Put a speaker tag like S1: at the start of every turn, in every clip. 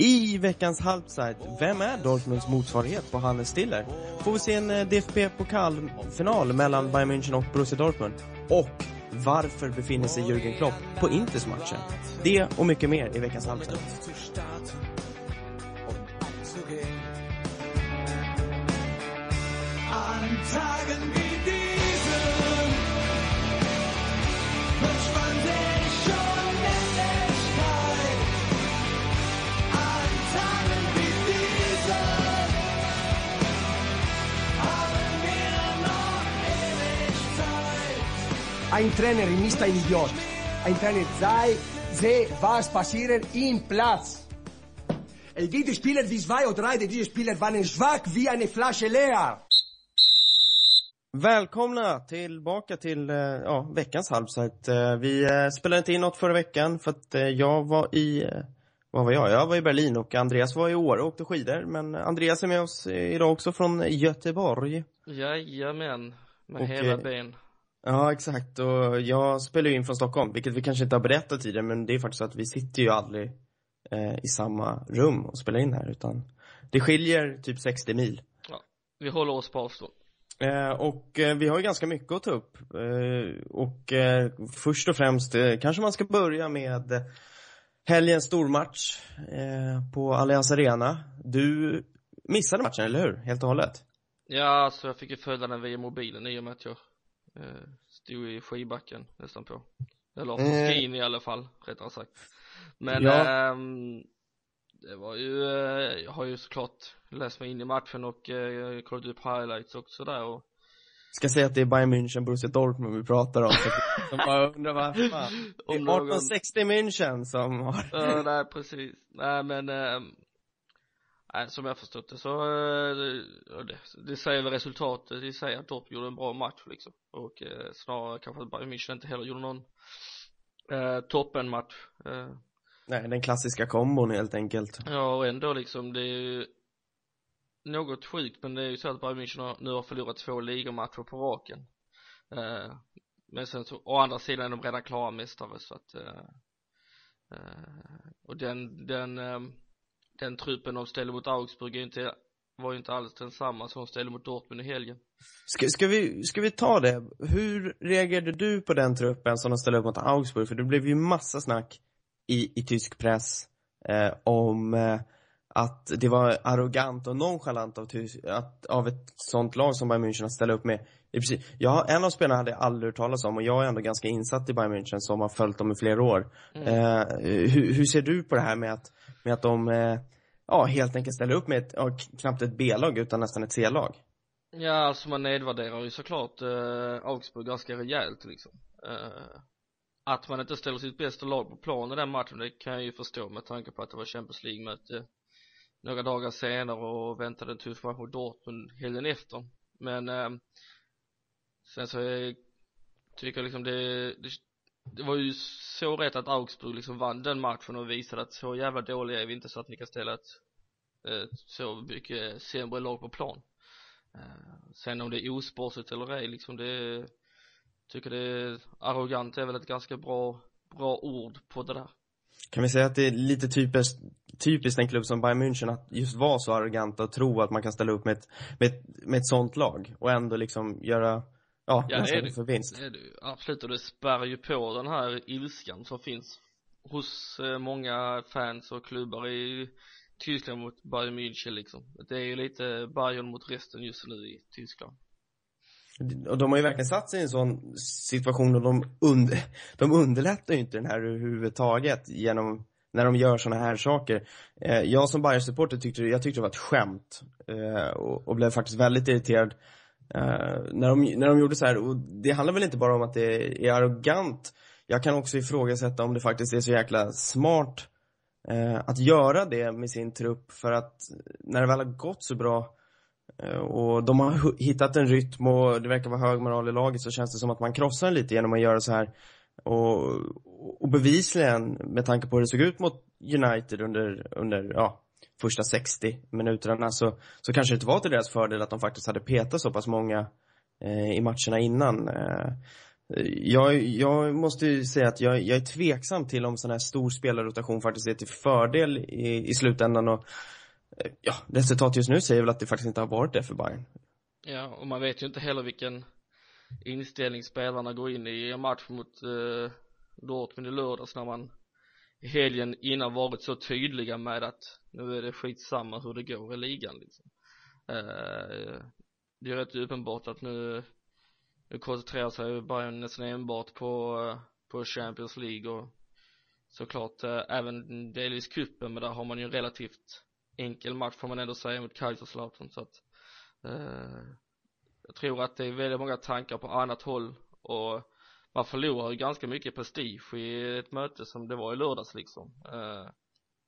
S1: I veckans halvside, vem är Dortmunds motsvarighet på Hannes Stiller? Får vi se en eh, DFB-pokalfinal mellan Bayern München och Borussia Dortmund? Och varför befinner sig Jürgen Klopp på Inters matchen? Det och mycket mer i veckans halvside.
S2: An Tagen
S3: Ein Trainer ist ein Idiot. Ein Trainer sei, sehe, was passiert im Platz. Es gibt Spieler wie zwei oder drei, diese Spieler waren schwach wie eine Flasche leer.
S1: Välkomna tillbaka till eh, ja, veckans halvsajt. Eh, Vi eh, spelade inte in något förra veckan för att jag var i, vad var jag? Jag var i Berlin och Andreas var i Åre och åkte skidor. Men Andreas är med oss idag också från Göteborg.
S4: Jajamän, med
S1: Och,
S4: hela ben.
S1: Ja, exakt. Och jag spelar ju in från Stockholm, vilket vi kanske inte har berättat tidigare, men det är faktiskt så att vi sitter ju aldrig eh, i samma rum och spelar in här, utan det skiljer typ 60 mil.
S4: Ja, vi håller oss på avstånd.
S1: Eh, och eh, vi har ju ganska mycket att ta upp. Eh, och eh, först och främst eh, kanske man ska börja med helgens stormatch på Allianz Arena. Du missade matchen, eller hur? Helt och hållet?
S4: Ja, så jag fick ju följa den via mobilen i och med att jag stod i skidbacken nästan på. Eller på
S1: Eh.
S4: skin i alla fall, rättare sagt. Men
S1: Ja.
S4: ehm, det var ju, eh, jag har ju såklart läst mig in i matchen och eh, kollat upp highlights och sådär och
S1: Ska säga att det är Bayern München, Borussia Dortmund vi pratar om. Så att de bara undrar vad fan. Det är
S4: Om någon-
S1: 1860 München som har...
S4: Ja, nej precis. Nej men, eh, nej, som jag förstått det så, eh, det, det, säger väl resultatet i sig att Dortmund gjorde en bra match liksom. Och eh, snarare kanske att Bayern München inte heller gjorde någon eh, toppenmatch. Eh,
S1: Nej, den klassiska kombon helt enkelt.
S4: ja och ändå liksom det är ju något sjukt men det är ju så att Bayern München har, nu har förlorat två ligamatcher på raken. Eh, men sen så, å andra sidan är de redan klara mästare så att eh, eh, och den, den, eh, den truppen de ställde mot Augsburg är inte, var ju inte alls densamma som de ställde mot Dortmund i helgen.
S1: Ska, ska, vi, ska vi ta det? Hur reagerade du på den truppen som de ställde upp mot Augsburg? För det blev ju massa snack i, i tysk press eh, om eh, att det var arrogant och nonchalant av, att, av ett sånt lag som Bayern München att ställa upp med. Jag, en av spelarna hade jag aldrig hört talas om och jag är ändå ganska insatt i Bayern München som har följt dem i flera år. Eh, hur, hur ser du på det här med att, med att de eh, ja, helt enkelt ställer upp med ett, ja, knappt ett B-lag utan nästan ett C-lag?
S4: Ja, alltså man nedvärderar ju såklart eh, Augsburg ganska rejält liksom. Eh, att man inte ställer sitt bästa lag på plan i den matchen, det kan jag ju förstå med tanke på att det var Champions League-möte eh, några dagar senare och väntade en tuff match mot Dortmund helgen efter. Men eh, sen så eh, tycker jag liksom det, det, det var ju så rätt att Augsburg liksom vann den matchen och visade att så jävla dåliga är vi inte så att ni kan ställa ett, ett så mycket sämre lag på plan. Eh, sen om det är osportsligt eller ej liksom det tycker det är arrogant är väl ett ganska bra bra ord på det där
S1: Kan vi säga att det är lite typiskt, typiskt en klubb som Bayern München att just vara så arrogant och tro att man kan ställa upp med ett, med ett, med ett sånt lag och ändå liksom göra, ja,
S4: Ja, det är det.
S1: för vinst.
S4: det är det absolut och det spärrar ju på den här ilskan som finns hos eh, många fans och klubbar i Tyskland mot Bayern München liksom det är ju lite Bayern mot resten just nu i Tyskland
S1: Och de har ju verkligen satt sig i en sån situation och de, und, de underlättar ju inte den här överhuvudtaget genom när de gör såna här saker. Eh, jag som Bayern-supporter tyckte, jag tyckte det var ett skämt eh, och blev faktiskt väldigt irriterad Eh, när, de, när de gjorde så här. Och det handlar väl inte bara om att det är arrogant. Jag kan också ifrågasätta om det faktiskt är så jäkla smart eh, att göra det med sin trupp för att när det väl har gått så bra eh, och de har hittat en rytm och det verkar vara hög moral i laget så känns det som att man krossar den lite genom att göra så här. Och, och bevisligen, med tanke på hur det såg ut mot United under, under ja, första 60 minuterna så, så kanske det inte var till deras fördel att de faktiskt hade petat så pass många eh, i matcherna innan. Eh, Jag, jag måste ju säga att jag, jag är tveksam till om sån här stor spelarrotation faktiskt är till fördel i, i slutändan och eh, ja, resultatet just nu säger väl att det faktiskt inte har varit det för Bayern.
S4: Ja, och man vet ju inte heller vilken inställning spelarna går in i en match mot eh, Dortmund i lördags när man helgen innan varit så tydliga med att nu är det skitsamma hur det går i ligan liksom. Eh, det är rätt uppenbart att nu, nu koncentrerar sig Bayern nästan enbart på, eh, på Champions League och såklart eh, även delvis kuppen men där har man ju en relativt enkel match får man ändå säga mot Kaiserslautern så att eh, jag tror att det är väldigt många tankar på annat håll och man förlorar ju ganska mycket prestige i ett möte som det var i lördags liksom eh,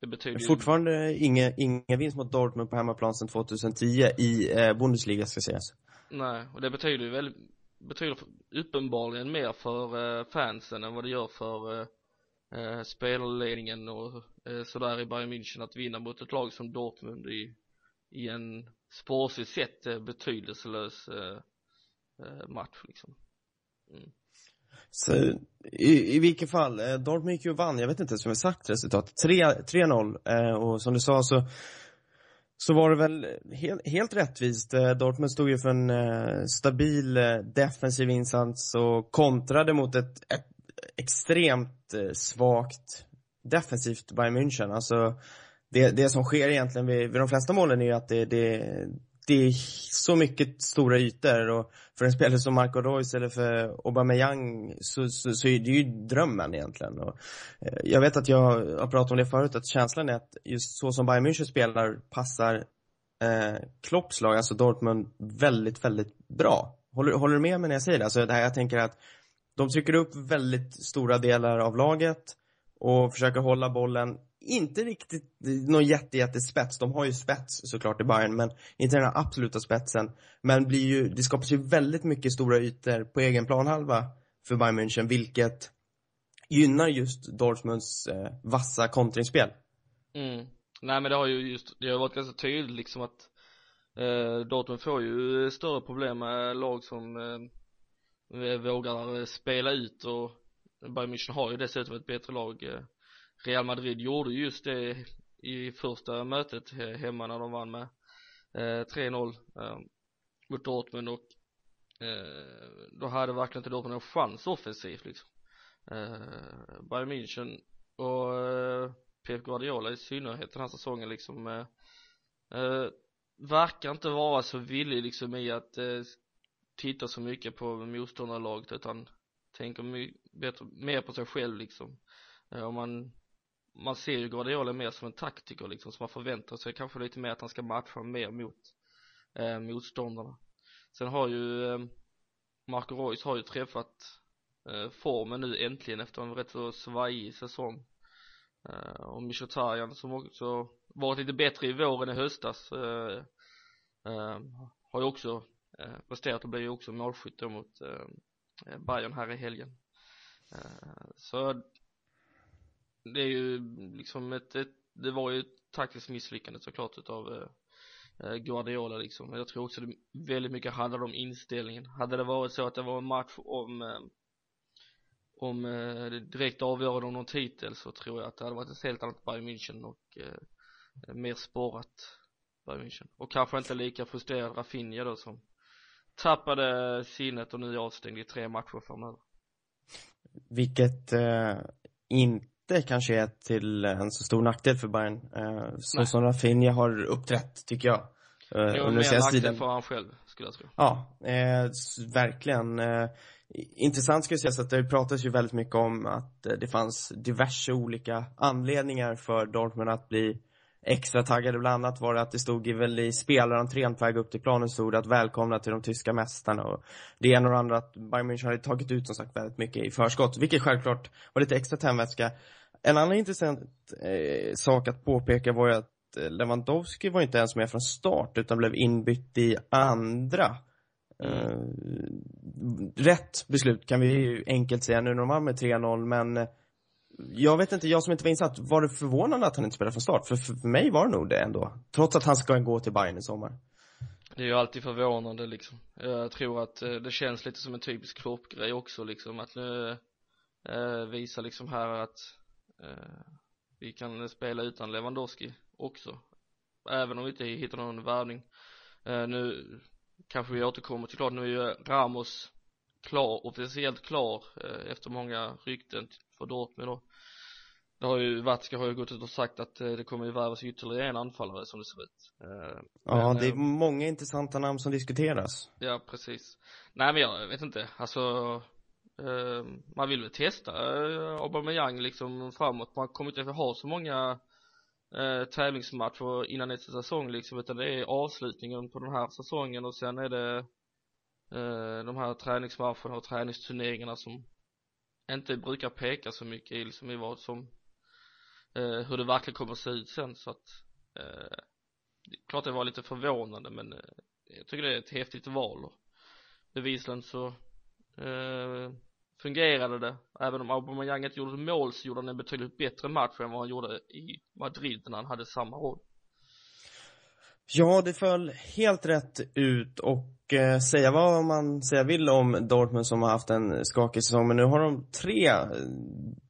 S4: det betyder ju
S1: Fortfarande ingen, ingen vinst mot Dortmund på hemmaplan sedan 2010 i eh, Bundesliga ska sägas.
S4: nej och det betyder ju väldigt betyder uppenbarligen mer för eh, fansen än vad det gör för eh, eh, spelarledningen och eh, sådär i Bayern München att vinna mot ett lag som Dortmund i, i en sportsligt sett betydelselös eh, match liksom mm.
S1: Så i, i vilket fall, eh, Dortmund gick ju och vann, jag vet inte ens om jag sagt resultatet, 3-0. eh, och som du sa så så var det väl helt, helt rättvist. Eh, Dortmund stod ju för en eh, stabil eh, defensiv insats och kontrade mot ett, ett extremt eh, svagt defensivt Bayern München. Alltså det, det som sker egentligen vid, vid de flesta målen är ju att det, det, det är så mycket stora ytor och för en spelare som Marco Reus eller för Aubameyang så, så, så är det ju drömmen egentligen. Och, eh, jag vet att jag har pratat om det förut, att känslan är att just så som Bayern München spelar passar eh, Klopps lag, alltså Dortmund, väldigt, väldigt bra. Håller, håller du med mig när jag säger det? Alltså det här, jag tänker att de trycker upp väldigt stora delar av laget och försöker hålla bollen inte riktigt någon jätte, jättespets. De har ju spets såklart i Bayern, men inte den här absoluta spetsen. Men blir ju, det skapas ju väldigt mycket stora ytor på egen planhalva för Bayern München, vilket gynnar just Dortmunds eh, vassa kontringsspel.
S4: Mm. Nej men det har ju just, det har varit ganska tydligt liksom att eh, Dortmund får ju större problem med lag som eh, vågar spela ut och Bayern München har ju dessutom ett bättre lag eh, Real Madrid gjorde just det i första mötet hemma när de vann med eh, 3-0 eh, mot Dortmund och eh, då hade verkligen inte Dortmund en chans offensivt liksom. Eh, Bayern München och eh, Pep Guardiola i synnerhet den här säsongen liksom eh, eh, verkar inte vara så villig liksom i att eh, titta så mycket på motståndarlaget utan tänker my- bättre, mer på sig själv liksom. Eh, om man man ser ju Guardiola mer som en taktiker liksom så man förväntar sig kanske lite mer att han ska matcha mer mot eh, motståndarna. Sen har ju eh, Marco Reus har ju träffat eh, formen nu äntligen efter en rätt så svajig säsong. Eh, och Mkhitaryan som också varit lite bättre i vår än i höstas eh, eh, har ju också eh, presterat och blev ju också målskytt då mot eh, Bayern här i helgen. Eh, så det är ju liksom ett, ett det var ju ett taktiskt misslyckande såklart utav eh, eh, Guardiola liksom. Men jag tror också det väldigt mycket handlade om inställningen. Hade det varit så att det var en match om eh, om eh, det direkt avgörande om någon titel så tror jag att det hade varit ett helt annat Bayern München och eh, mer spårat Bayern München. Och kanske inte lika frustrerad Rafinha då som tappade sinnet och nu är avstängd i tre matcher framöver.
S1: Vilket eh, inte kanske är till en så stor nackdel för Bayern. Eh, så
S4: Nej.
S1: som Rafinha har uppträtt, tycker jag. Eh,
S4: var
S1: under senaste tiden.
S4: för han själv skulle jag tro
S1: Ja, eh, verkligen. Eh, intressant ska sägas att det pratas ju väldigt mycket om att eh, det fanns diverse olika anledningar för Dortmund att bli extra taggade. Bland annat var det att det stod i, väl i spelarentrén på väg upp till planen stod det att välkomna till de tyska mästarna och det ena och det andra att Bayern München hade tagit ut som sagt väldigt mycket i förskott, vilket självklart var lite extra tändvätska. En annan intressant eh, sak att påpeka var ju att eh, Lewandowski var inte ens med från start utan blev inbytt i andra. Eh, rätt beslut kan vi ju enkelt säga nu när de vann med 3-0 men eh, jag vet inte, jag som inte var insatt, var det förvånande att han inte spelade från start? För, för, mig var det nog det ändå. Trots att han ska gå till Bayern i sommar.
S4: Det är ju alltid förvånande liksom Jag tror att eh, det känns lite som en typisk Klopp-grej också liksom att nu eh, visa liksom här att vi kan spela utan Lewandowski också. Även om vi inte hittar någon värvning. Eh, nu kanske vi återkommer till klart. Nu är ju Ramos klar, officiellt klar eh, efter många rykten för Dortmund då. Det har ju, Watzke har ju gått ut och sagt att eh, det kommer ju värvas ytterligare en anfallare som det ser ut. Eh,
S1: Ja,
S4: men,
S1: det är
S4: eh,
S1: många intressanta namn som diskuteras.
S4: Ja, precis. Nej men jag vet inte, alltså eh, Eh, man vill väl testa eh, Aubameyang liksom framåt. Man kommer inte att ha så många eh, tävlingsmatcher innan nästa säsong liksom utan det är avslutningen på den här säsongen och sen är det eh, de här träningsmatcherna och träningsturneringarna som inte brukar peka så mycket i liksom i vad som eh, hur det verkligen kommer att se ut sen så att eh, klart det var lite förvånande men eh, jag tycker det är ett häftigt val och bevisligen så eh, fungerade det även om Aubameyang inte gjorde mål så gjorde han en betydligt bättre match än vad han gjorde i Madrid när han hade samma roll
S1: Ja, det föll helt rätt ut och eh, säga vad man säga vill om Dortmund som har haft en skakig säsong, men nu har de tre eh,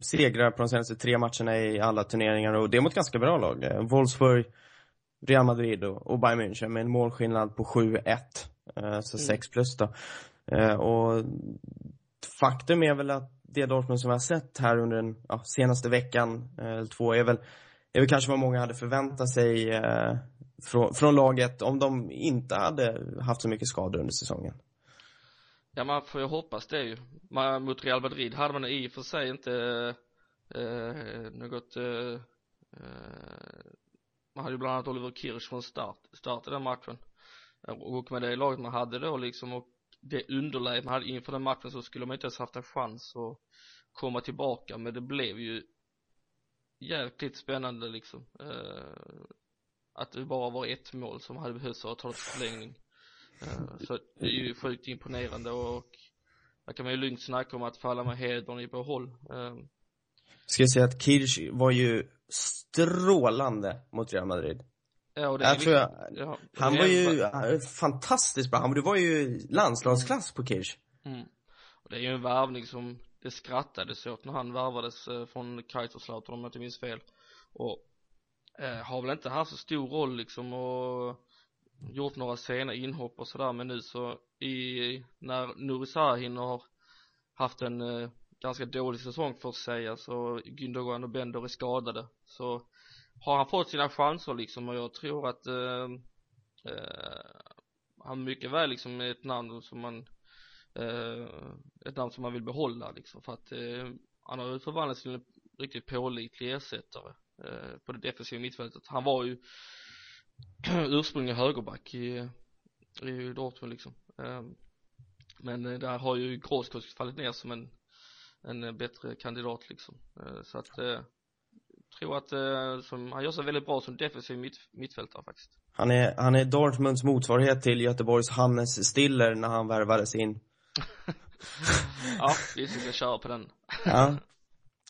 S1: segrar på de senaste tre matcherna i alla turneringar och det är mot ganska bra lag. Eh, Wolfsburg, Real Madrid och, och Bayern München med en målskillnad på 7-1, eh, så 6 plus då. Och faktum är väl att det Dortmund som vi har sett här under den ja, senaste veckan, eh, eller två, är väl, är väl kanske vad många hade förväntat sig eh, från, från laget om de inte hade haft så mycket skador under säsongen.
S4: Ja man får ju hoppas det ju man, mot Real Madrid hade man i och för sig inte eh, något eh, eh man hade ju bland annat Oliver Kirch från start, start i den matchen och med det laget man hade då liksom och det underläge man hade inför den matchen så skulle man inte ens haft en chans att komma tillbaka. Men det blev ju jäkligt spännande liksom. Eh, att det bara var ett mål som hade behövts för att ta det förlängning. Eh, så det är ju sjukt imponerande och där kan man ju lugnt snacka om att falla med hedern i behåll. Eh,
S1: Ska jag säga att Kirch var ju strålande mot Real Madrid
S4: ja
S1: Jag tror jag,
S4: ja,
S1: Han var ju eh, fantastiskt bra, han det var ju landslagsklass på Kirch.
S4: Mm. Och det är ju en värvning som det skrattades åt när han värvades eh, från Kaiserslautern om jag inte minns fel. Och eh, har väl inte haft så stor roll liksom och gjort några sena inhopp och sådär. Men nu så i när Nuri Sahin har haft en eh, ganska dålig säsong för att säga så Gündogan och Bender är skadade. Så har han fått sina chanser liksom? Och jag tror att eh, eh, han mycket väl liksom är ett namn som man eh, ett namn som man vill behålla liksom. För att eh, han har ju förvandlats till en riktigt pålitlig ersättare eh, på det defensiva mittfältet. Han var ju ursprungligen högerback i, i Dortmund liksom. Eh, men eh, där har ju Groskos fallit ner som en en eh, bättre kandidat liksom. Eh, så att eh, tror att eh, som, han gör sig väldigt bra som defensiv mitt, mittfältare faktiskt
S1: Han är, han är Dortmunds motsvarighet till Göteborgs Hannes Stiller när han värvades in.
S4: ja vi ska köra på den
S1: Ja,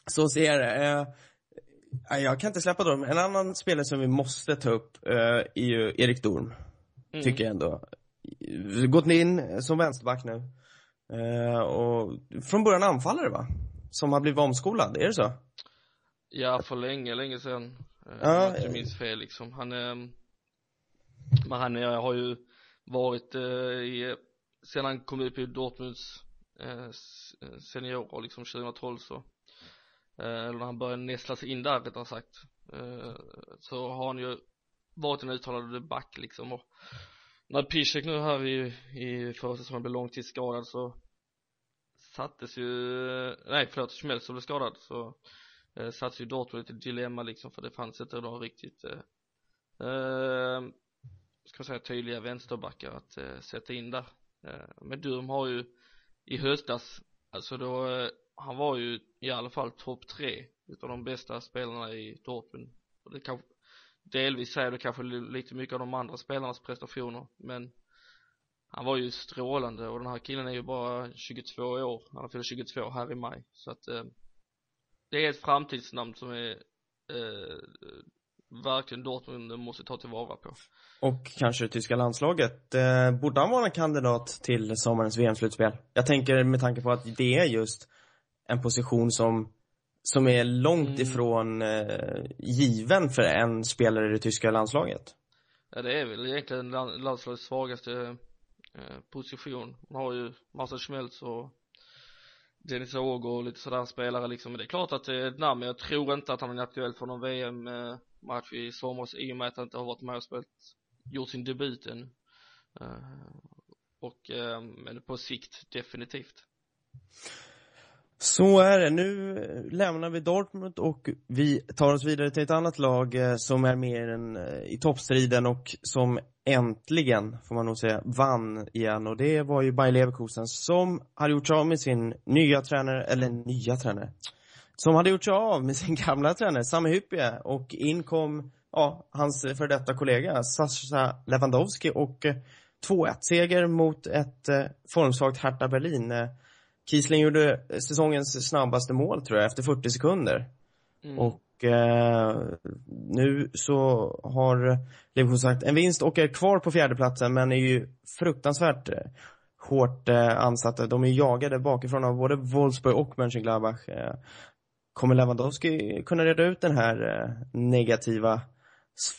S1: så ser jag det. Eh, jag kan inte släppa dem. En annan spelare som vi måste ta upp eh, är ju Erik Dorm,
S4: Mm.
S1: tycker jag ändå. Gått in som vänsterback nu. Eh, och från början anfallare va? Som har blivit omskolad, är det så?
S4: Ja, för länge, länge sedan. Eh,
S1: Ja,
S4: om jag inte minns fel liksom. Han, eh, men han eh, har ju varit eh, i, sen han kom upp i Dortmunds eh, seniorer liksom 2012 så, eh, eller när han började nästla sig in där rättare sagt, eh, så har han ju varit en uttalad back liksom och när Piszek nu här i, i förra säsongen blev långtidsskadad så sattes ju, nej förlåt, Schmelz som blev skadad så eh, sattes ju Dortmund i ett dilemma liksom för det fanns inte då riktigt eh, eh, ska man säga tydliga vänsterbackar att eh, sätta in där. Eh, men Durm har ju i höstas alltså då eh, han var ju i alla fall topp tre utav de bästa spelarna i Dortmund och det kanske delvis säger det kanske lite mycket av de andra spelarnas prestationer men han var ju strålande. Och den här killen är ju bara 22 år han har fyllt 22 här i maj. Så att eh, det är ett framtidsnamn som är eh, verkligen Dortmund måste ta tillvara på.
S1: Och kanske det tyska landslaget. Eh, borde han vara en kandidat till sommarens VM-slutspel? Jag tänker med tanke på att det är just en position som, som är långt
S4: Mm.
S1: ifrån eh, given för en spelare i det tyska landslaget.
S4: Ja det är väl egentligen land- landslagets svagaste eh, position. Man har ju Marcel Schmelz och Dennis Åge och lite sådär spelare liksom. Men det är klart att det är ett namn men jag tror inte att han är aktuell för någon VM-match i somras i och med att han inte har varit med och spelat, gjort sin debut än. Eh, och, eh, men på sikt definitivt.
S1: Så är det. Nu lämnar vi Dortmund och vi tar oss vidare till ett annat lag eh, som är mer än eh, i toppstriden och som äntligen, får man nog säga, vann igen och det var ju Bayer Leverkusen som hade gjort sig av med sin nya tränare, eller nya tränare, som hade gjort sig av med sin gamla tränare, Sami Hyppie och in kom, ja, hans för detta kollega Sasha Lewandowski och eh, 2-1 seger mot ett eh, formsvagt Hertha Berlin. Eh, Kiesling gjorde säsongens snabbaste mål tror jag, efter 40 sekunder.
S4: Mm.
S1: Och eh, nu så har Leverkusen sagt en vinst och är kvar på fjärdeplatsen men är ju fruktansvärt eh, hårt eh, ansatta. De är jagade bakifrån av både Wolfsburg och Mönchengladbach. Eh, kommer Lewandowski kunna reda ut den här eh, negativa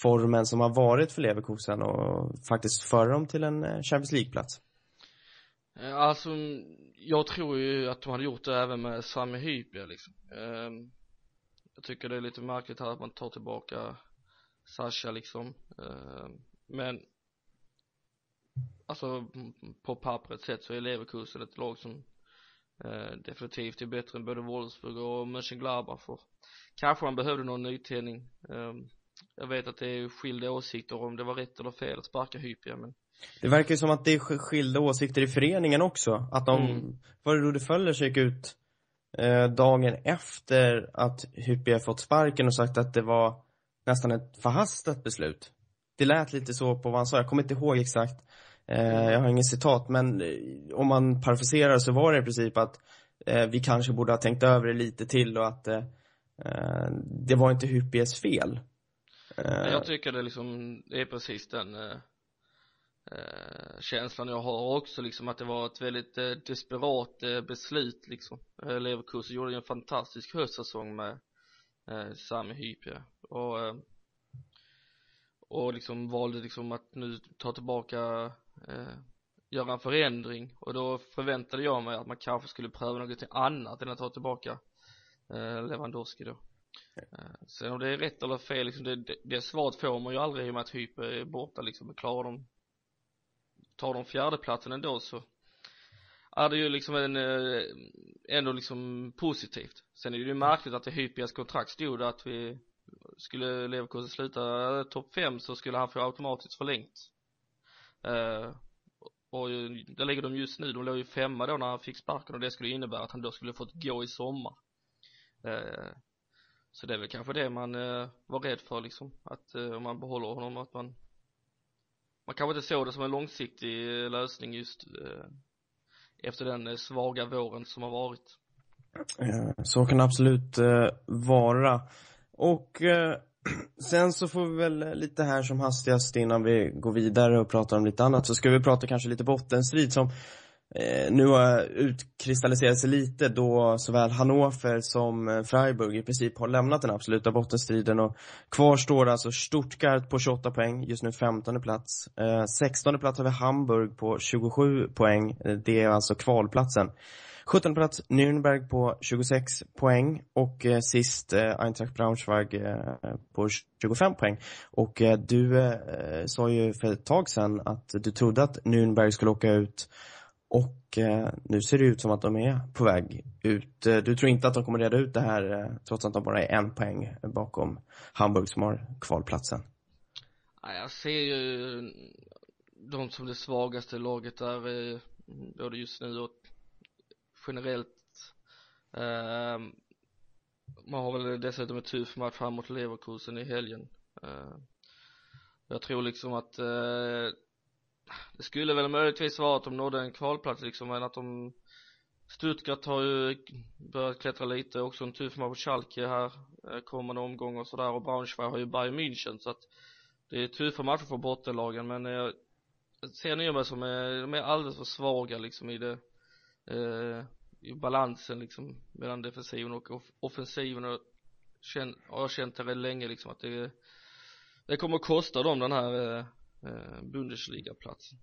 S1: formen som har varit för Leverkusen och faktiskt föra dem till en eh, Champions League-plats?
S4: Eh, alltså, jag tror ju att de hade gjort det även med Sami Hypia liksom. Ehm, jag tycker det är lite märkligt här att man tar tillbaka Sasha liksom. Ehm, Men Alltså på pappret sett så är Leverkusen ett lag som eh, definitivt är bättre än både Wolfsburg och Mönchengladbach för kanske man behövde någon nytändning. Ehm, Jag vet att det är skilda åsikter om det var rätt eller fel att sparka Hypia men
S1: Det verkar ju som att det är sk- skilda åsikter i föreningen också. Att de,
S4: Mm.
S1: var det Rudi Föller gick ut eh, dagen efter att Hyppie fått sparken och sagt att det var nästan ett förhastat beslut. Det lät lite så på vad han sa, jag kommer inte ihåg exakt. Eh, jag har ingen citat, men eh, om man parafraserar så var det i princip att eh, vi kanske borde ha tänkt över det lite till och att eh, eh, det var inte Hyppies fel.
S4: Jag tycker det liksom, det är precis den eh, känslan jag har också liksom att det var ett väldigt eh, desperat eh, beslut liksom. Eh, Leverkusen gjorde ju en fantastisk höstsäsong med eh, Sami Hypia. Och eh, och liksom valde liksom att nu ta tillbaka eh, göra en förändring. Och då förväntade jag mig att man kanske skulle pröva något annat än att ta tillbaka eh, Lewandowski då. Eh, Sen om det är rätt eller fel liksom, det, det, det svaret får man ju aldrig i och med att Hype är borta liksom, klarar de tar de fjärdeplatsen ändå så är det ju liksom en, eh, ändå liksom positivt. Sen är det ju märkligt att i Hypias kontrakt stod att vi skulle Leverkusen sluta eh, topp fem så skulle han få automatiskt förlängt. Eh, och där ligger de just nu, de låg ju femma då när han fick sparken och det skulle innebära att han då skulle fått gå i sommar. Eh, så det är väl kanske det man eh, var rädd för liksom, att om man behåller honom att man man kanske inte såg det som en långsiktig eh, lösning just eh, efter den eh, svaga våren som har varit.
S1: Eh, så kan det absolut eh, vara. Och eh, sen så får vi väl lite här som hastigast innan vi går vidare och pratar om lite annat så ska vi prata kanske lite bottenstrid som Eh, nu har utkristalliserat sig lite då såväl Hannover som eh, Freiburg i princip har lämnat den absoluta bottenstriden och kvar står alltså Stuttgart på 28 poäng, just nu 15 plats. Eh, 16 plats har vi Hamburg på 27 poäng, eh, det är alltså kvalplatsen. 17 plats Nürnberg på 26 poäng och eh, sist eh, Eintracht Braunschweig eh, på 25 poäng. Och eh, du eh, sa ju för ett tag sedan att du trodde att Nürnberg skulle åka ut och eh, nu ser det ut som att de är på väg ut. Eh, du tror inte att de kommer reda ut det här eh, trots att de bara är en poäng bakom Hamburg som har kvalplatsen?
S4: Nej, jag ser ju de som det svagaste laget där eh, både just nu och generellt ehm, man har väl dessutom en tuff match fram mot Leverkusen i helgen ehm, jag tror liksom att eh, det skulle väl möjligtvis vara att de nådde en kvalplats liksom men att de Stuttgart har ju börjat klättra lite, också en tuff match mot Schalke här eh, kommande omgång och sådär. Och Braunschweig har ju Bayern München så att det är tuffa matcher för bottenlagen. Men eh, jag ser Nürnberg som är, de är alldeles för svaga liksom i det eh, i balansen liksom mellan defensiven och off offensiven. Och känn, har jag känt det väldigt länge liksom att det det kommer att kosta dem den här eh, eh, Bundesliga-platsen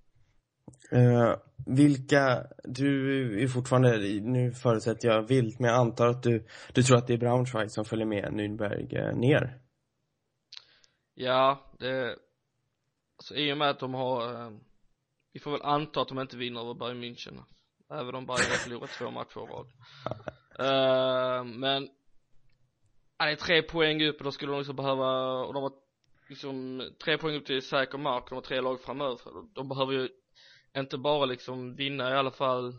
S1: Eh, vilka, du är fortfarande, nu förutsätter jag vilt, men jag antar att du, du tror att det är Braunschweig som följer med Nürnberg eh, ner?
S4: Ja, det alltså i och med att de har eh, vi får väl anta att de inte vinner över Bayern München även om Bayern har förlorat två matcher i rad eh, men ja, det är tre poäng upp och då skulle de liksom behöva och de har liksom tre poäng upp till säker mark de har tre lag framöver. De behöver ju inte bara liksom vinna i alla fall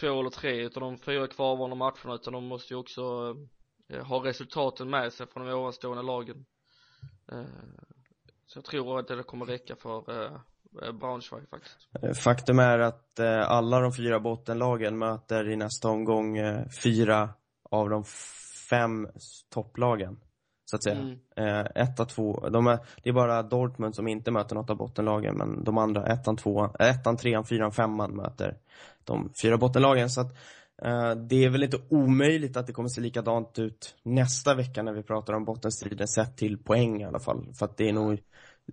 S4: två eller tre utav de fyra kvarvarande matcherna utan de måste ju också eh, ha resultaten med sig från de ovanstående lagen. Eh, så jag tror att det kommer räcka för eh, eh Braunschweig faktiskt.
S1: Eh, faktum är att eh, alla de fyra bottenlagen möter i nästa omgång eh, fyra av de fem topplagen. Så att säga.
S4: Mm.
S1: Eh, etta, två, de är, det är bara Dortmund som inte möter något av bottenlagen men de andra, ettan, tvåan, ettan, trean, fyran, femman möter de fyra bottenlagen. Så att eh, det är väl inte omöjligt att det kommer se likadant ut nästa vecka när vi pratar om bottenstriden sett till poäng i alla fall. För att det är nog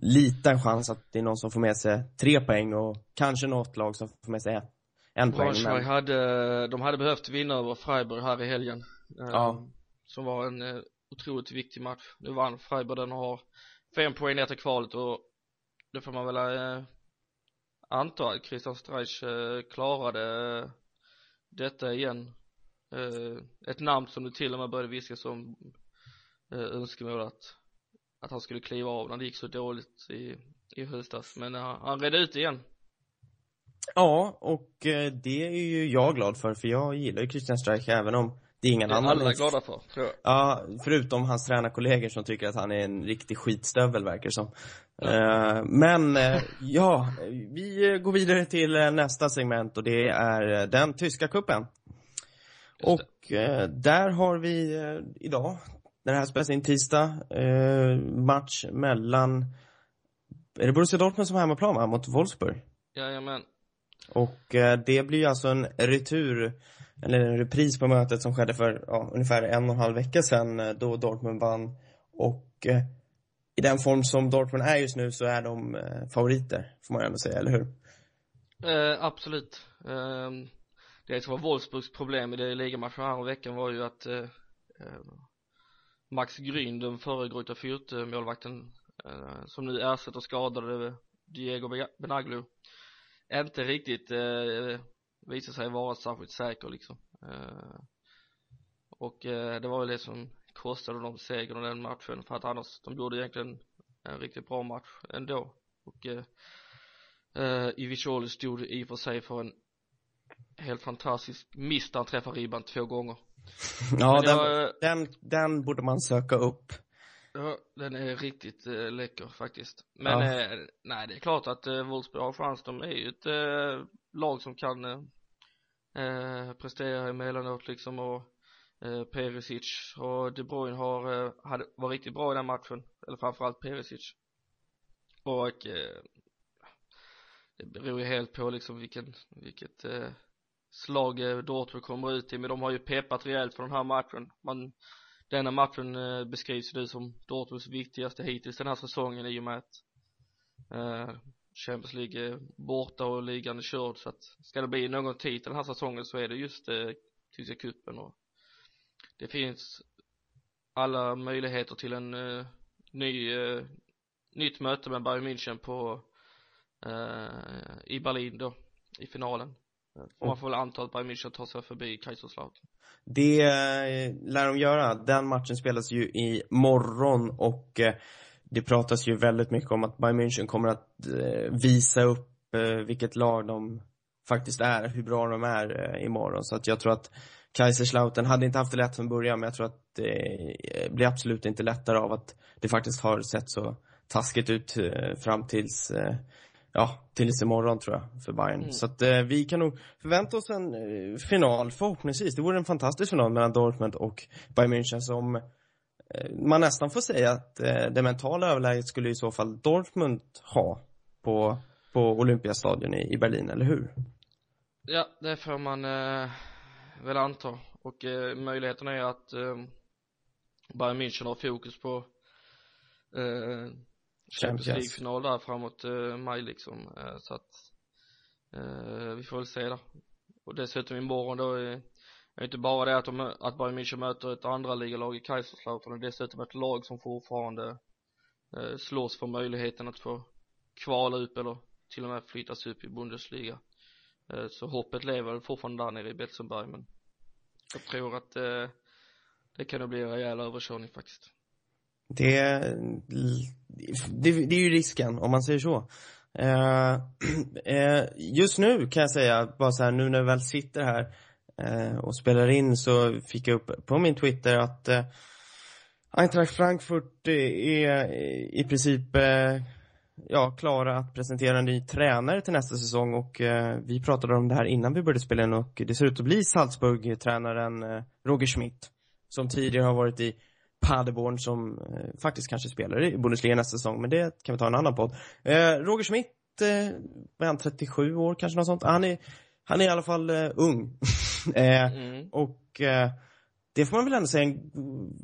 S1: liten chans att det är någon som får med sig tre poäng och kanske något lag som får med sig en, en poäng. Men,
S4: hade, de hade behövt vinna över Freiburg här i helgen
S1: Ja.
S4: som var en eh, otroligt viktig match. Nu vann Freiburg den och har fem poäng ner till kvalet och det får man väl eh, anta att Christian Streich eh, klarade eh, detta igen. Eh, ett namn som du till och med började viska som eh, önskemål att att han skulle kliva av när det gick så dåligt i, i höstas. Men han, han redde ut igen.
S1: Ja, och eh, det är ju jag glad för, för jag gillar ju Christian Streich även om det är ingen
S4: det är
S1: annan
S4: alla
S1: ins-
S4: glada för tror jag
S1: Ja, förutom hans tränarkollegor som tycker att han är en riktig skitstövel verkar som. Eh, men, eh, ja, vi går vidare till eh, nästa segment och det är den tyska kuppen. Och där har vi idag, när det här spelas in tisdag, match mellan, är det Borussia Dortmund som har hemmaplan va, mot Wolfsburg?
S4: Jajamän
S1: Och det blir ju alltså en retur, eller en repris på mötet som skedde för ja, ungefär en och en halv vecka sedan eh, då Dortmund vann. Och eh, i den form som Dortmund är just nu så är de eh, favoriter, får man ändå säga, eller hur?
S4: Eh, absolut. Eh, det som var Wolfsburgs problem i det ligamatchen här veckan var ju att eh, eh Max Grün, den förre Greuter Fürth målvakten eh, som nu ersätter skadade Diego Benaglu inte riktigt eh, visade sig vara särskilt säker liksom eh, och eh, det var väl det som kostade dem segern i den matchen för att annars de gjorde egentligen en riktigt bra match ändå och eh, Uh, Ivicholi stod i och för sig för en helt fantastisk miss där han träffar ribban två gånger.
S1: Ja, den,
S4: jag, eh,
S1: den, den borde man söka upp.
S4: Ja, den är riktigt eh, läcker faktiskt. Men
S1: Ja.
S4: eh, nej, det är klart att eh, Wolfsburg har chans. De är ju ett eh, lag som kan eh, eh, prestera emellanåt liksom och eh, Perisic och De Bruyne har, eh, hade, var riktigt bra i den matchen. Eller framförallt Perisic. Och eh, det beror ju helt på liksom vilken, vilket eh, slag eh, Dortmund kommer ut i. Men de har ju peppat rejält för den här matchen. Man denna matchen eh, beskrivs ju nu som Dortmunds viktigaste hittills den här säsongen i och med att eh, Champions League är borta och ligan är körd så att ska det bli någon titel den här säsongen så är det just eh, tyska cupen och det finns alla möjligheter till en eh, ny eh, nytt möte med Bayern München på eh, i Berlin då i finalen och man får väl anta att Bayern München tar sig förbi Kaiserslautern
S1: Det eh, lär de göra. Den matchen spelas ju i morgon och eh, det pratas ju väldigt mycket om att Bayern München kommer att eh, visa upp eh, vilket lag de faktiskt är, hur bra de är eh, imorgon. Så att jag tror att Kaiserslautern hade inte haft det lätt från början, men jag tror att det eh, blir absolut inte lättare av att det faktiskt har sett så taskigt ut fram tills ja, tills imorgon tror jag, för Bayern.
S4: Mm.
S1: Så att vi kan nog förvänta oss en final, förhoppningsvis. Det vore en fantastisk final mellan Dortmund och Bayern München som man nästan får säga att eh, det mentala överläget skulle i så fall Dortmund ha på, på Olympiastadion i, i Berlin, eller hur?
S4: Ja, det får man eh, väl anta och eh, möjligheten är att eh, Bayern München har fokus på eh, Champions. League-final där framåt eh, maj liksom eh, så att eh, vi får väl se där och dessutom imorgon då är är inte bara det att, de, att Bayern München möter ett andra ligalag i Kaiserslautern är dessutom ett lag som fortfarande eh, slåss för möjligheten att få kvala upp eller till och med flyttas upp i Bundesliga Eh, Så hoppet lever väl fortfarande där nere i Betzenberg men jag tror att eh, det kan nog bli en rejäl överkörning faktiskt.
S1: Det, det, det är ju risken, om man säger så. Eh, eh, just nu kan jag säga, bara så här, nu när vi väl sitter här Eh, och spelar in så fick jag upp på min Twitter att eh, Eintracht Frankfurt är i princip eh, ja, klara att presentera en ny tränare till nästa säsong och eh, vi pratade om det här innan vi började spela in och det ser ut att bli Salzburg-tränaren eh, Roger Schmidt som tidigare har varit i Paderborn som eh, faktiskt kanske spelar i Bundesliga nästa säsong, men det kan vi ta en annan podd. Eh, Roger Schmidt, eh, vad är han, 37 år kanske något sånt? Han är, han är i alla fall eh, ung. eh,
S4: Mm.
S1: och eh, det får man väl ändå säga en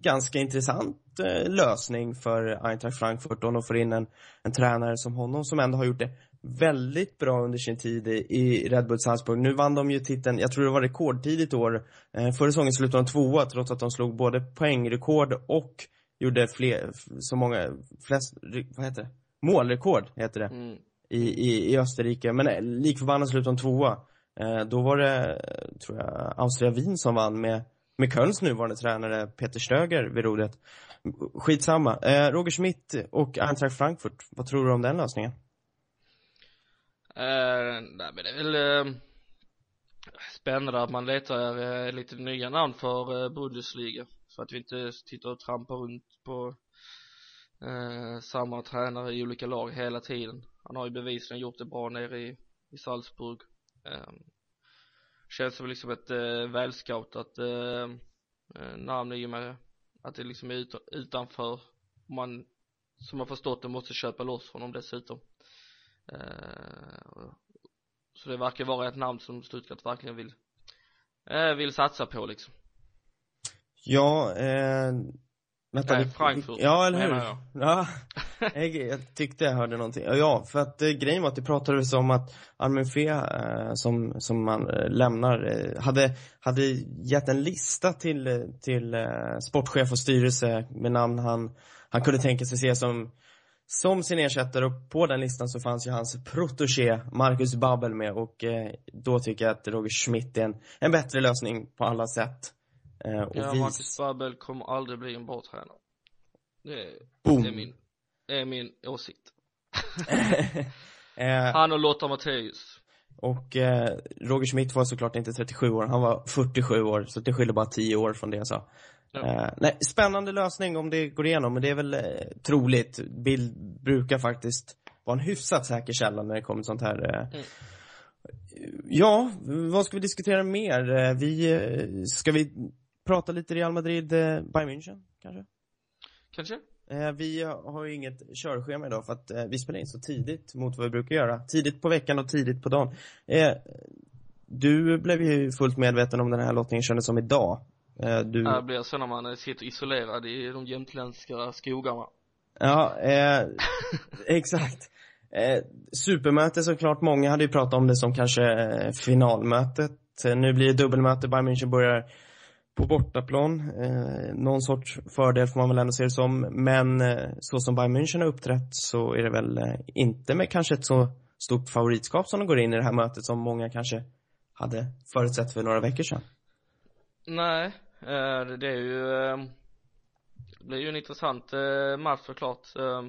S1: ganska intressant eh, lösning för Eintracht Frankfurt om de får in en, en tränare som honom som ändå har gjort det väldigt bra under sin tid i, Red Bull Salzburg. Nu vann de ju titeln, jag tror det var rekordtidigt år. Eh, förra säsongen slutade de tvåa trots att de slog både poängrekord och gjorde fler, så många, flest, vad heter det? Målrekord heter det
S4: Mm.
S1: i, i, i Österrike, men eh, lik förbannat slutade de tvåa. Eh, då var det, tror jag, Austria Wien som vann med, med Kölns nuvarande tränare Peter Stöger vid rodret. Skitsamma. Eh, Roger Schmidt och Eintracht Frankfurt, vad tror du om den lösningen?
S4: Eh, nej men det är väl eh, spännande att man letar eh, lite nya namn för eh, Bundesliga så att vi inte sitter och trampar runt på eh, samma tränare i olika lag hela tiden han har ju bevisligen gjort det bra nere i, i Salzburg känns som liksom ett eh, välscoutat eh, eh, namn i och med att det liksom är ut, utanför man som har förstått det måste köpa loss honom dessutom Eh, så det verkar vara ett namn som Stuttgart verkligen vill eh, vill satsa på liksom
S1: Ja, eh, vänta.
S4: Nej, Frankfurt,
S1: Ja, eller hur? Ja, jag, jag tyckte jag hörde någonting. Ja, för att eh, grejen var att det pratades om att Armin Fee, eh, som, som man eh, lämnar, eh, hade, hade gett en lista till, eh, till eh, sportchef och styrelse med namn han, han kunde tänka sig se som som sin ersättare och på den listan så fanns ju hans protégé Marcus Babbel med och då tycker jag att Roger Schmidt är en, en bättre lösning på alla sätt. Och
S4: Ja,
S1: vis-
S4: Marcus Babbel kommer aldrig bli en bra tränare det är,
S1: Boom.
S4: det är min, det är min åsikt
S1: eh,
S4: han och Lotta Matthäus
S1: och eh, Roger Schmidt var såklart inte 37 år, han var 47 år, så det skiljer bara 10 år från det jag sa.
S4: Ja.
S1: Eh, nej, spännande lösning om det går igenom, men det är väl eh, troligt. Bild brukar faktiskt vara en hyfsat säker källa när det kommer sånt här. Eh.
S4: Mm.
S1: Ja, vad ska vi diskutera mer? Eh, vi, eh, ska vi prata lite Real Madrid, Bayern München kanske?
S4: kanske?
S1: Eh, vi har ju inget körschema idag för att eh, vi spelar in så tidigt mot vad vi brukar göra. Tidigt på veckan och tidigt på dagen. Eh, du blev ju fullt medveten om den här lottningen kändes som idag. Du...
S4: Det blir så när man sitter isolerad i de jämtländska skogarna
S1: Ja, eh, exakt. Eh, supermöte såklart, många hade ju pratat om det som kanske finalmötet. Nu blir det dubbelmöte, Bayern München börjar på bortaplan. Eh, någon sorts fördel får man väl ändå se det som. Men eh, så som Bayern München har uppträtt så är det väl eh, inte med kanske ett så stort favoritskap som de går in i det här mötet som många kanske hade förutsett för några veckor sedan.
S4: Nej, eh, det är ju eh, Det blir ju en intressant eh, match såklart eh,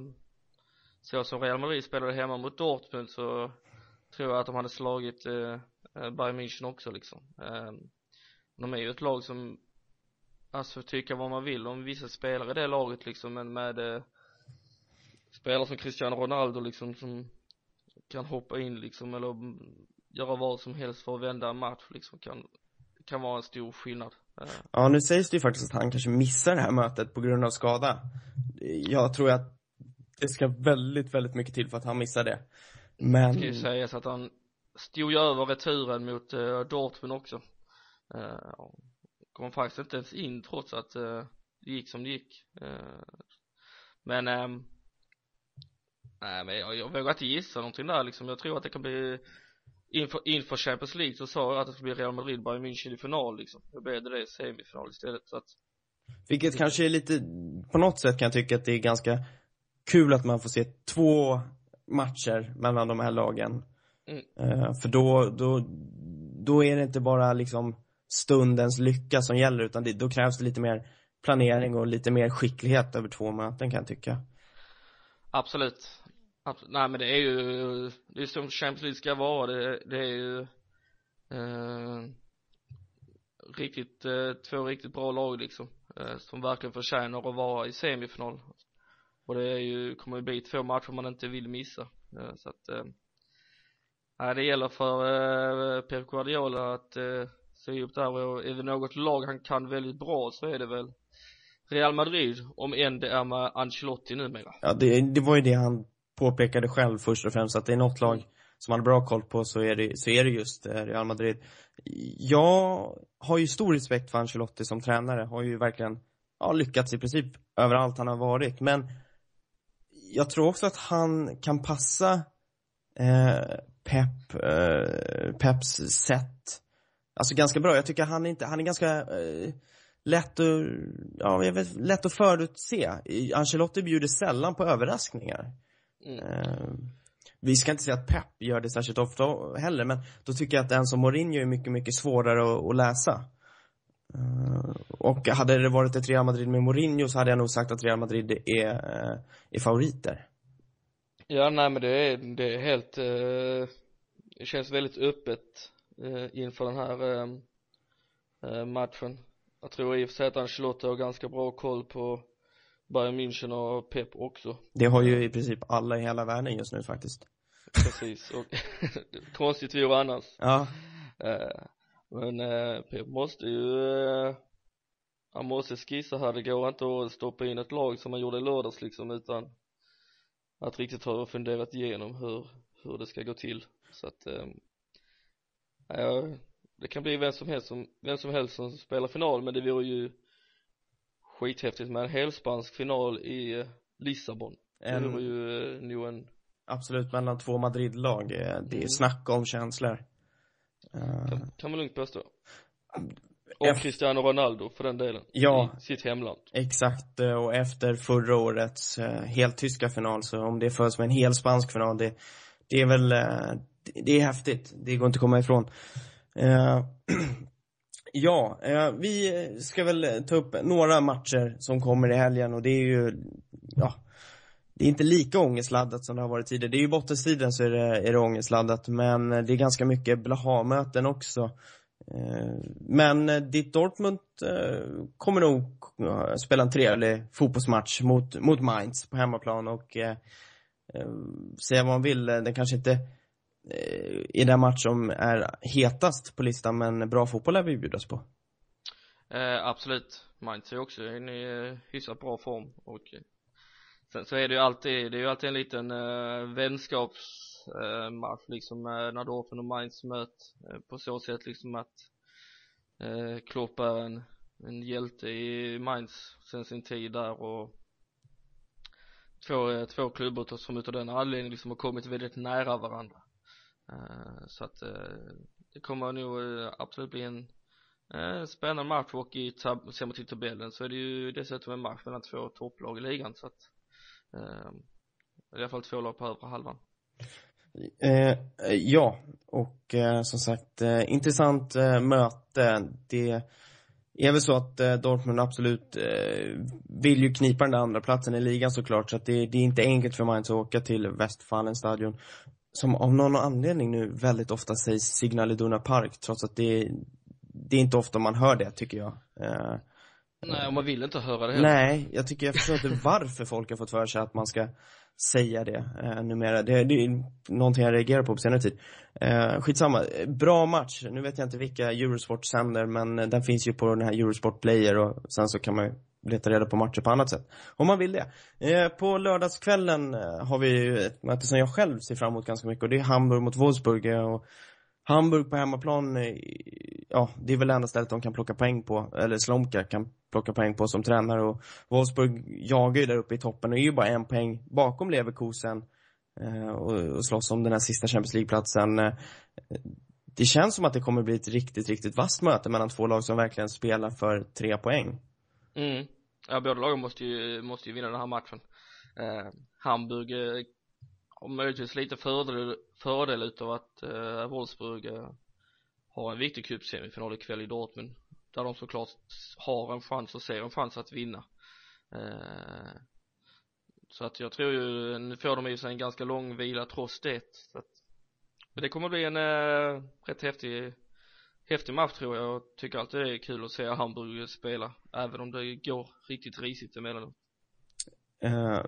S4: Så som Real Madrid spelade hemma mot Dortmund så Tror jag att de hade slagit eh, eh Bayern München också liksom eh, de är ju ett lag som Alltså tycka vad man vill om vissa spelare i det laget liksom men med eh, Spelare som Cristiano Ronaldo liksom som kan hoppa in liksom eller göra vad som helst för att vända en match liksom kan, kan vara en stor skillnad. Eh,
S1: Ja, nu sägs det ju faktiskt att han kanske missar det här mötet på grund av skada. Jag tror att det ska väldigt, väldigt mycket till för att han missar det. Men,
S4: ska ju sägas att han stod ju över returen mot uh, Dortmund också. Uh, kom faktiskt inte ens in trots att uh, det gick som det gick. Uh, men, um, nej men jag, jag vågar inte gissa någonting där liksom. Jag tror att det kan bli inför, inför Champions League så sa jag att det skulle bli Real Madrid Bayern München i final liksom. Då blev det i semifinal istället så att
S1: vilket kanske är lite, på något sätt kan jag tycka att det är ganska kul att man får se två matcher mellan de här lagen.
S4: Mm.
S1: Eh, för då, då, då är det inte bara liksom stundens lycka som gäller utan det, då krävs det lite mer planering och lite mer skicklighet över två möten kan jag tycka.
S4: Absolut. Absolut. Nej men det är ju, det är som Champions League ska vara. Det, det är ju eh, riktigt, eh, två riktigt bra lag liksom. Eh, som verkligen förtjänar att vara i semifinal. Och det är ju, kommer ju bli två matcher man inte vill missa. Eh, så att, eh, nej det gäller för eh, Pep Guardiola att eh, se upp där och är det något lag han kan väldigt bra så är det väl Real Madrid, om än det är med Ancelotti numera.
S1: Ja, det, det var ju det han påpekade själv först och främst, att det är något lag som han har bra koll på så är det, så är det just eh, Real Madrid. Jag har ju stor respekt för Ancelotti som tränare, har ju verkligen ja, lyckats i princip överallt han har varit, men jag tror också att han kan passa eh, Pep, eh, Peps sätt, alltså ganska bra. Jag tycker han är inte, han är ganska eh, lätt att, ja, jag vet, lätt att förutse. Ancelotti bjuder sällan på överraskningar.
S4: Mm.
S1: Eh, vi ska inte säga att Pep gör det särskilt ofta heller, men då tycker jag att en som Mourinho är mycket, mycket svårare att, att läsa. Eh, och hade det varit ett Real Madrid med Mourinho så hade jag nog sagt att Real Madrid är, eh, är favoriter.
S4: Ja, nej men det är, det är helt, eh, det känns väldigt öppet eh, inför den här eh, eh, matchen. Jag tror i och för sig att Ancelotti har ganska bra koll på Bayern München och Pep också.
S1: Det har ju i princip alla i hela världen just nu faktiskt.
S4: Precis, och konstigt vore annars.
S1: Ja,
S4: Eh, men eh, Pep måste ju, eh, han måste skissa här, det går inte att stoppa in ett lag som han gjorde i lördags liksom utan att riktigt ha funderat igenom hur, hur det ska gå till. Så att, eh, ja, det kan bli vem som helst som, vem som helst som spelar final men det vore ju skithäftigt med en helspansk final i eh, Lissabon. Det
S1: en,
S4: vore ju eh, nog en,
S1: absolut mellan två Madrid-lag. eh, Det är
S4: Mm.
S1: snack om känslor. Eh,
S4: kan, kan man lugnt påstå. Och
S1: Eff-
S4: Cristiano Ronaldo för den delen.
S1: Ja.
S4: I sitt hemland.
S1: Exakt, och efter förra årets helt tyska final, så om det föds med en hel spansk final, det, det är väl, det, är häftigt. Det går inte att komma ifrån. Eh, ja, eh, vi ska väl ta upp några matcher som kommer i helgen och det är ju, ja, det är inte lika ångestladdat som det har varit tidigare. Det är ju bottenstriden så är det, är det ångestladdat, men det är ganska mycket blaha-möten också. Eh, men ditt Dortmund eh, kommer nog eh, spela en trevlig fotbollsmatch mot, mot Mainz på hemmaplan och eh, säga vad man vill, eh, den kanske inte eh, den match som är hetast på listan men bra fotboll är vi bjudas på.
S4: Eh, absolut. Mainz är också i en eh, hyfsat bra form och eh, sen så är det ju alltid, det är ju alltid en liten eh, vänskapsmatch eh, liksom eh, när Dorfen och Mainz möts eh, på så sätt liksom att eh, Klopp är en, en hjälte i Mainz sen sin tid där och två, eh, två klubbar som utav den anledningen liksom har kommit väldigt nära varandra Eh, så att eh, det kommer nog eh, absolut bli en spännande match och i tab- ser man till tabellen så är det ju dessutom en match mellan två topplag i ligan så att ehm, i alla fall två lag på övre halvan.
S1: Eh, ja, och eh, som sagt, eh, intressant eh, möte. Det är väl så att eh, Dortmund absolut eh, vill ju knipa den där andra platsen i ligan såklart, så att det, det är inte enkelt för Mainz att åka till Westfalenstadion. Som av någon anledning nu väldigt ofta sägs Signal Iduna Park, trots att det, det är inte ofta man hör det, tycker jag. Eh,
S4: Nej och man vill inte höra det heller.
S1: Nej, jag tycker jag förstår inte varför folk har fått för sig att man ska säga det eh, numera. Det, det är någonting jag reagerar på på senare tid. Eh, skitsamma. Bra match. Nu vet jag inte vilka Eurosport sänder, men den finns ju på den här Eurosport Player och sen så kan man ju leta reda på matcher på annat sätt. Om man vill det. Eh, på lördagskvällen eh, har vi ju ett möte som jag själv ser fram emot ganska mycket och det är Hamburg mot Wolfsburg. Eh, och Hamburg på hemmaplan, eh, ja, det är väl det enda stället de kan plocka poäng på, eller Slomka kan plocka poäng på som tränare och Wolfsburg jagar ju där uppe i toppen och är ju bara en poäng bakom Leverkusen eh, och, och slåss om den här sista Champions League-platsen. Eh, det känns som att det kommer bli ett riktigt, riktigt vasst möte mellan två lag som verkligen spelar för tre poäng.
S4: Mm. Ja, båda lagen måste ju, måste ju vinna den här matchen. Eh, Hamburg eh, har möjligtvis lite fördel, fördel utav att eh, Wolfsburg eh, har en viktig cupsemifinal ikväll i Dortmund. Där de såklart har en chans och ser en chans att vinna. Eh, så att jag tror ju, nu får de i sig en ganska lång vila trots det. Så att, men det kommer bli en eh, rätt häftig häftig match tror jag och tycker alltid det är kul att se Hamburg spela även om det går riktigt risigt emellanåt.
S1: Eh,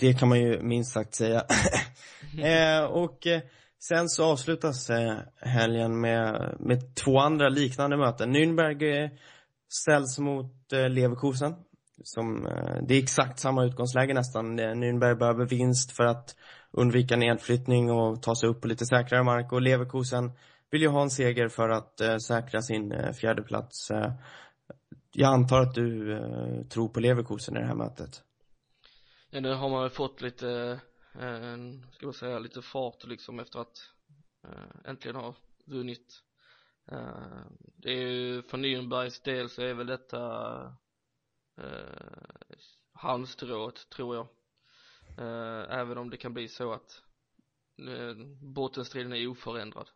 S1: det kan man ju minst sagt säga. eh, och eh, sen så avslutas eh, helgen med, med två andra liknande möten. Nürnberg ställs mot Leverkusen. Som, det är exakt samma utgångsläge nästan. Nürnberg behöver vinst för att undvika nedflyttning och ta sig upp på lite säkrare mark. Och Leverkusen vill ju ha en seger för att eh, säkra sin eh, fjärde plats. Eh, jag antar att du eh, tror på Leverkusen i det här mötet.
S4: Ja, nu har man väl fått lite, eh, ska man säga, lite fart liksom efter att eh, äntligen ha vunnit. Eh, det är ju för Nürnbergs del så är väl detta eh, halmstrået tror jag. Eh, även om det kan bli så att eh, bottenstriden är oförändrad.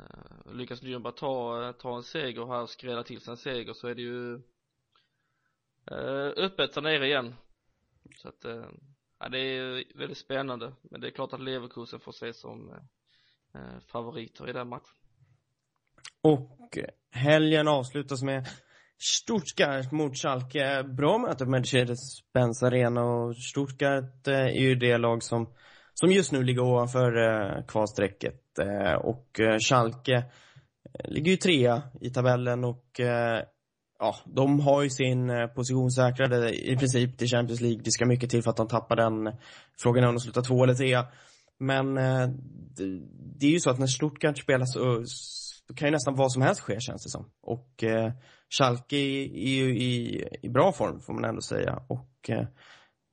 S4: Eh, lyckas lyckas Nürnberg ta, ta en seger här och skrälla till sig en seger så är det ju eh, öppet där nere igen så att, eh, ja det är väldigt spännande. Men det är klart att Leverkusen får ses som favoriter i den matchen.
S1: Och helgen avslutas med Stuttgart mot Schalke. Bra möte på Mercedes-Benz Arena och Stuttgart är ju det lag som, som just nu ligger ovanför eh, kvalstrecket. Eh, och eh, Schalke eh, ligger ju trea i tabellen och ja, de har ju sin position säkrade i princip till Champions League. Det ska mycket till för att de tappar den. Frågan är om de slutar två eller trea. Men det, är ju så att när Stuttgart spelar så, så kan ju nästan vad som helst ske känns det som. Och eh, Schalke är, är ju i, i bra form får man ändå säga. Och eh,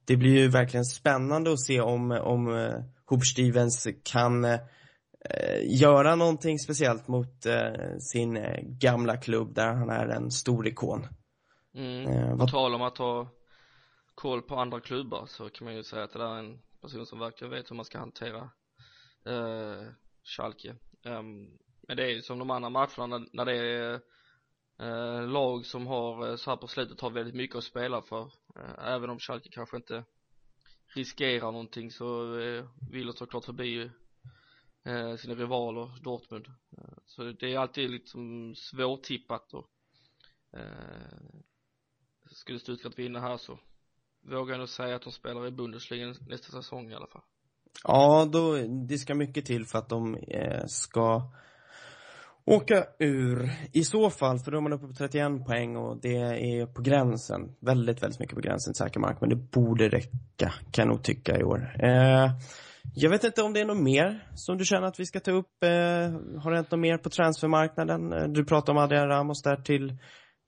S1: det blir ju verkligen spännande att se om, om eh, Hoop Stevens kan eh, göra någonting speciellt mot eh, sin gamla klubb där han är en stor ikon.
S4: Mm. På tal om att ha koll på andra klubbar så kan man ju säga att det där är en person som verkligen vet hur man ska hantera eh, Schalke. Ehm, men det är ju som de andra matcherna när, när det är eh, lag som har eh, så här på slutet har väldigt mycket att spela för. Eh, även om Schalke kanske inte riskerar någonting så eh, vill de såklart förbi eh, sina rivaler Dortmund. Eh, så det är alltid liksom svårtippat och eh, skulle Stuttgart vinna här så vågar jag nog säga att de spelar i Bundesliga nästa säsong i alla fall.
S1: Ja, då, det ska mycket till för att de eh, ska åka ur. I så fall, för då är man uppe på 31 poäng och det är på gränsen. Väldigt, väldigt mycket på gränsen till säker mark. Men det borde räcka, kan jag nog tycka i år. Eh, jag vet inte om det är något mer som du känner att vi ska ta upp. Eh, har det hänt något mer på transfermarknaden? Eh, Du pratade om Adrian Ramos där till,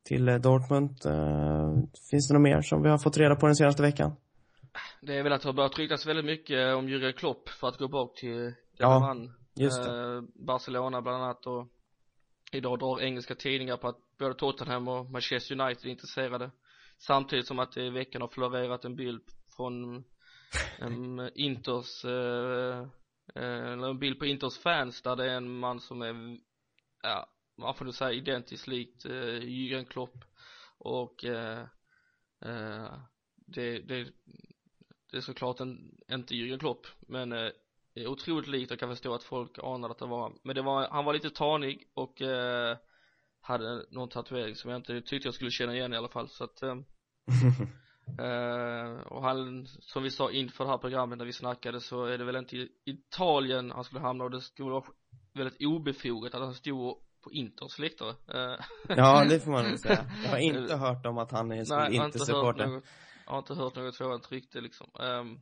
S1: till eh, Dortmund. Eh, finns det något mer som vi har fått reda på den senaste veckan?
S4: Det är väl att det har börjat ryktas väldigt mycket om Jürgen Klopp för att gå bak till
S1: Ja,
S4: man.
S1: Just det.
S4: Eh, Barcelona bland annat och idag drar engelska tidningar på att både Tottenham och Manchester United är intresserade. Samtidigt som att det i veckan har florerat en bild från um, Inters, eh, eh, eller en bild på Inters fans där det är en man som är, ja, man får nog säga identiskt likt eh, Jürgen Klopp och eh, eh, det, det, det är såklart en, inte Jürgen Klopp men eh, otroligt likt och kan förstå att folk anade att det var men det var, han var lite tanig och eh, hade någon tatuering som jag inte tyckte jag skulle känna igen i alla fall så att eh, Eh, och han, som vi sa inför det här programmet när vi snackade så är det väl inte i Italien han skulle hamna och det skulle vara väldigt obefogat att han stod på Inters läktare. Eh,
S1: Ja, det får man nog säga. Jag har inte hört om att han är
S4: Nej, jag har
S1: inte supporter.
S4: något, jag har inte hört något sådant rykte liksom. Um,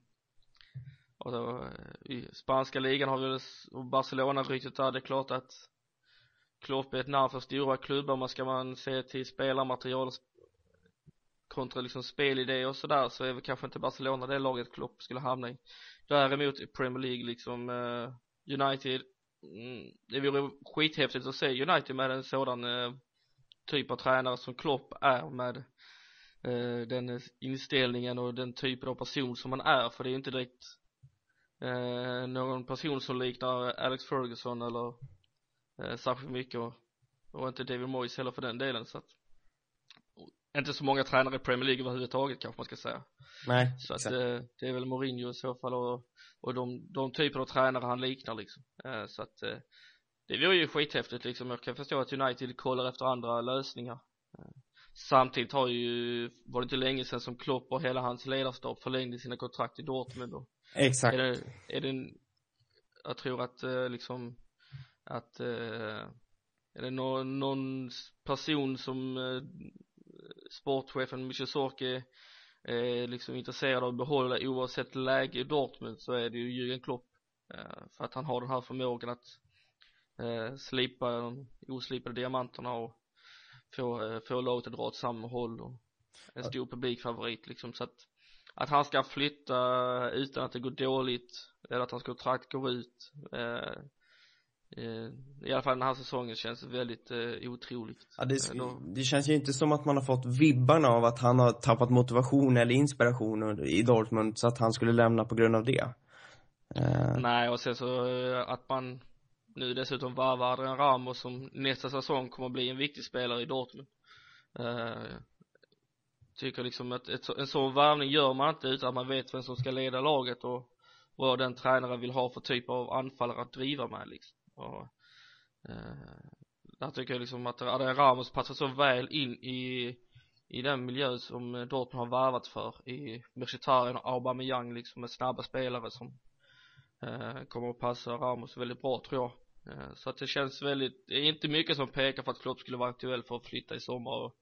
S4: och då, eh, i spanska ligan har vi väl s- och Barcelona-ryktet där, det är klart att Klopp är ett namn för stora klubbar, men ska man se till spelarmaterial kontra liksom spelidé och sådär så är väl kanske inte Barcelona det laget Klopp skulle hamna i. Däremot i Premier League liksom eh, United, mm, det vore skithäftigt att se United med en sådan eh, typ av tränare som Klopp är med eh, den inställningen och den typen av person som han är. För det är ju inte direkt eh, någon person som liknar Alex Ferguson eller eh, särskilt mycket och, och inte David Moyes heller för den delen så att inte så många tränare i Premier League överhuvudtaget kanske man ska säga.
S1: Nej,
S4: så att eh, det är väl Mourinho i så fall och, och de, de typer av tränare han liknar liksom. Eh, så att eh, det vore ju skithäftigt liksom. Jag kan förstå att United kollar efter andra lösningar. Eh, samtidigt har ju var det inte länge sedan som Klopp och hela hans ledarstab förlängde sina kontrakt i Dortmund och
S1: Exakt.
S4: är det, är det en, jag tror att eh, liksom att eh, är det någon, någon person som eh, sportchefen Michel Sorke är liksom intresserad av att behålla oavsett läge i Dortmund så är det ju Jürgen Klopp för att han har den här förmågan att slipa de oslipade diamanterna och få, få laget att dra åt samma håll och en stor publikfavorit liksom så att att han ska flytta utan att det går dåligt eller att hans kontrakt går ut eh, eh, i alla fall den här säsongen känns väldigt eh, otroligt.
S1: Ja, det,
S4: Eh,
S1: det känns ju inte som att man har fått vibbarna av att han har tappat motivation eller inspiration i Dortmund så att han skulle lämna på grund av det. Eh,
S4: Nej och sen så att man nu dessutom varvar Adrian Ramos som nästa säsong kommer att bli en viktig spelare i Dortmund. Eh, tycker liksom att ett, så- en sån värvning gör man inte utan att man vet vem som ska leda laget och vad den tränaren vill ha för typ av anfallare att driva med liksom. Och eh, där tycker jag liksom att Adrian Ramos passar så väl in i i den miljö som eh, Dortmund har värvat för i Mkhitaryan och Aubameyang liksom med snabba spelare som eh, kommer att passa Ramos väldigt bra tror jag. Eh, så att det känns väldigt, det är inte mycket som pekar för att Klopp skulle vara aktuell för att flytta i sommar och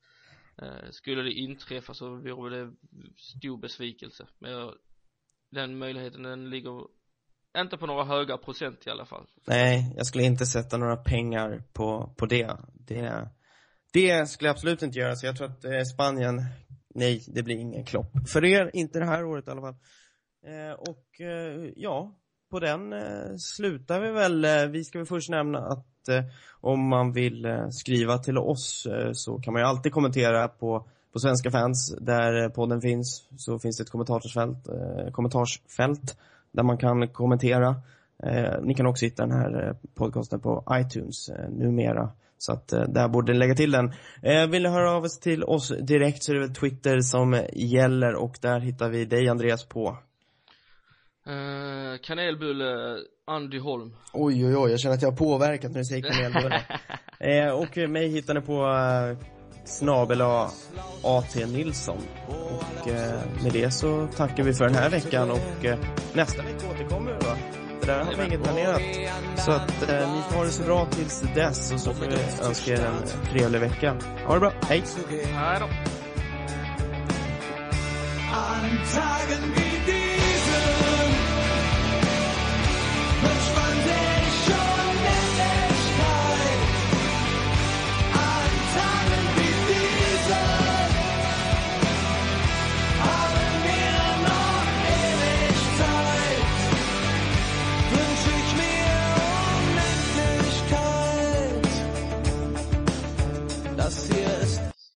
S4: Eh, skulle det inträffa så vore det stor besvikelse men jag, den möjligheten den ligger inte på några höga procent i alla fall
S1: nej, jag skulle inte sätta några pengar på, på det. det. Det skulle jag absolut inte göra, så jag tror att eh, Spanien, nej, det blir ingen klopp. För er, inte det här året i alla fall. Eh, och ja, på den slutar vi väl. Vi ska väl först nämna att om man vill eh, skriva till oss eh, så kan man ju alltid kommentera på, på Svenska fans, där eh, podden finns. Så finns det ett kommentarsfält, kommentarsfält där man kan kommentera. Ni kan också hitta den här podcasten på iTunes numera. Så att där borde ni lägga till den. Vill ni höra av er till oss direkt så är det väl Twitter som gäller och där hittar vi dig Andreas på
S4: eh, kanelbulle Andy Holm
S1: Oj, oj, oj, jag känner att jag har påverkat när du säger kanelbulle. eh, och eh, mig hittar ni på eh, snabel A AT Nilsson. Och eh, med det så tackar vi för den här veckan och eh, nästa vecka återkommer vi va? För där har vi inget planerat. Så att eh, ni får ha det så bra tills dess och så får vi önska er en trevlig vecka. Ha det bra, hej!
S4: Hej då